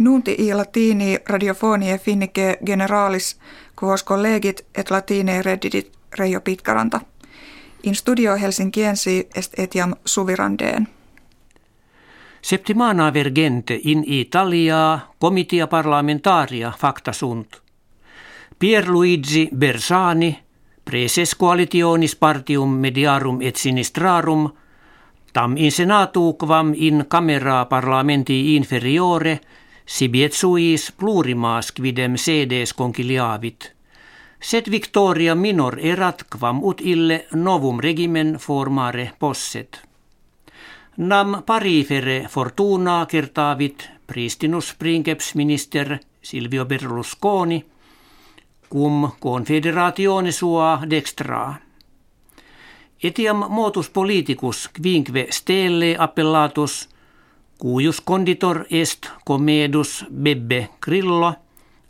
Nunti i latini radiofonie finnike generalis quos collegit et latine reddidit Reijo Pitkaranta. In studio Helsinkiensi est etiam suvirandeen. Septimana vergente in Italia comitia parlamentaria facta sunt. Pierluigi Bersani, preses coalitionis partium mediarum et sinistrarum, tam in senatu quam in camera parlamenti inferiore, sibiet suis plurimas quidem sedes conciliavit. Sed victoria minor erat quam ut ille novum regimen formare posset. Nam parifere fortuna kertavit pristinus princeps minister Silvio Berlusconi, cum confederatione sua dextra. Etiam motus politicus quinque stelle appellatus, cuius conditor est comedus bebbe grillo,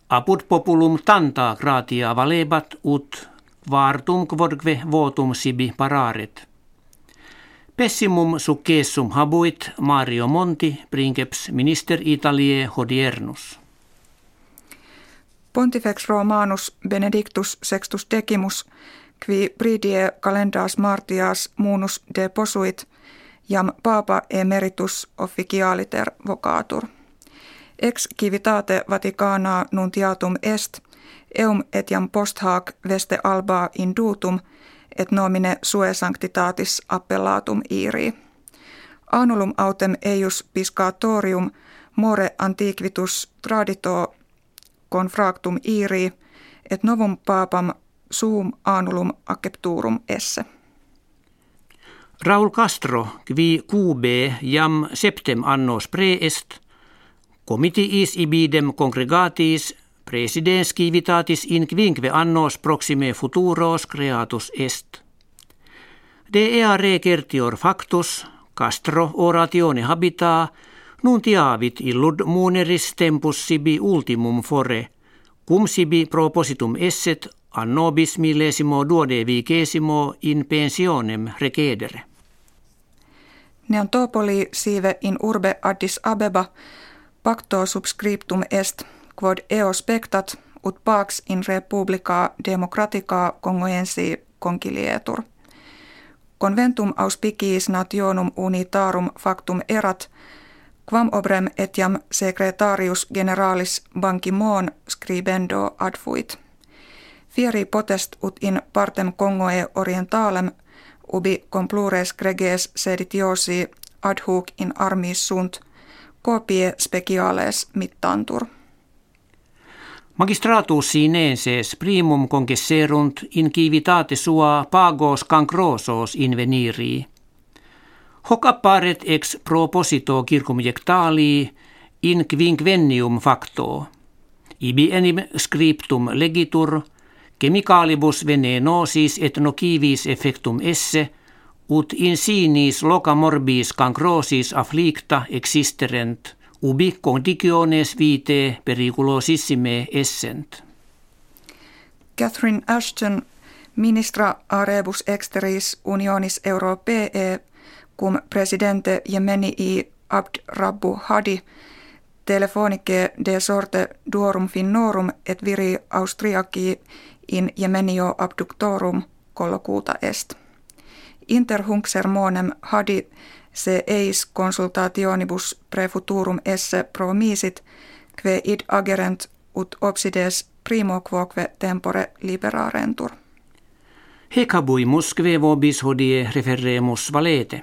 apud populum tanta gratia valebat ut vartum quodque votum sibi pararet. Pessimum successum habuit Mario Monti, princeps minister Italiae hodiernus. Pontifex Romanus Benedictus sextus decimus, qui pridie calendas martias munus de posuit, jam papa emeritus officialiter vocatur. Ex civitate Vaticana nuntiatum est, eum etiam post hac veste alba indutum, et nomine sue sanctitatis appellatum iri. Anulum autem eius piscatorium more antiquitus tradito confractum iri, et novum papam suum anulum accepturum esse. Raul Castro, qui QB jam septem annos preest, comitiis ibidem congregatis presidens civitatis in quinque annos proxime futuros creatus est. De ea recertior factus, Castro oratione habita, nuntiavit illud muneris tempus sibi ultimum fore, cum sibi propositum esset annobis millesimo duode vicesimo in pensionem recedere. Neantopoli sive in urbe Addis Abeba pacto subscriptum est quod eo spectat ut pax in republica democratica congoensi concilietur. Conventum auspiciis nationum unitarum factum erat, quam obrem etiam secretarius generalis Ban Ki-moon scribendo adfuit. Fieri potest ut in partem Congoe orientalem ubi complures greges seditiosi ad hoc in armis sunt, copie speciales mittantur. Magistratus sinenses primum congesserunt in civitate sua pagos cancrosos inveniri. Hoc apparet ex proposito circum jectali in quinquennium facto. Ibi enim scriptum legitur, chemicalibus venenosis et nocivis effectum esse, ut in sinis loca morbis cancrosis afflicta existerent – ubi conditiones vitae periculosissime essent. Catherine Ashton, ministra a rebus exteris unionis europee, cum presidente Jemenii Abd Rabbu Hadi, telefonike de sorte duorum finnorum et viri austriaci in Jemenio abductorum collocuta est. Inter hunc sermonem Hadi se eis consultationibus prefuturum esse promisit, kve id agerent ut obsides primo quoque tempore liberarentur. Hecabuimus kve vobis hodie referemus valete.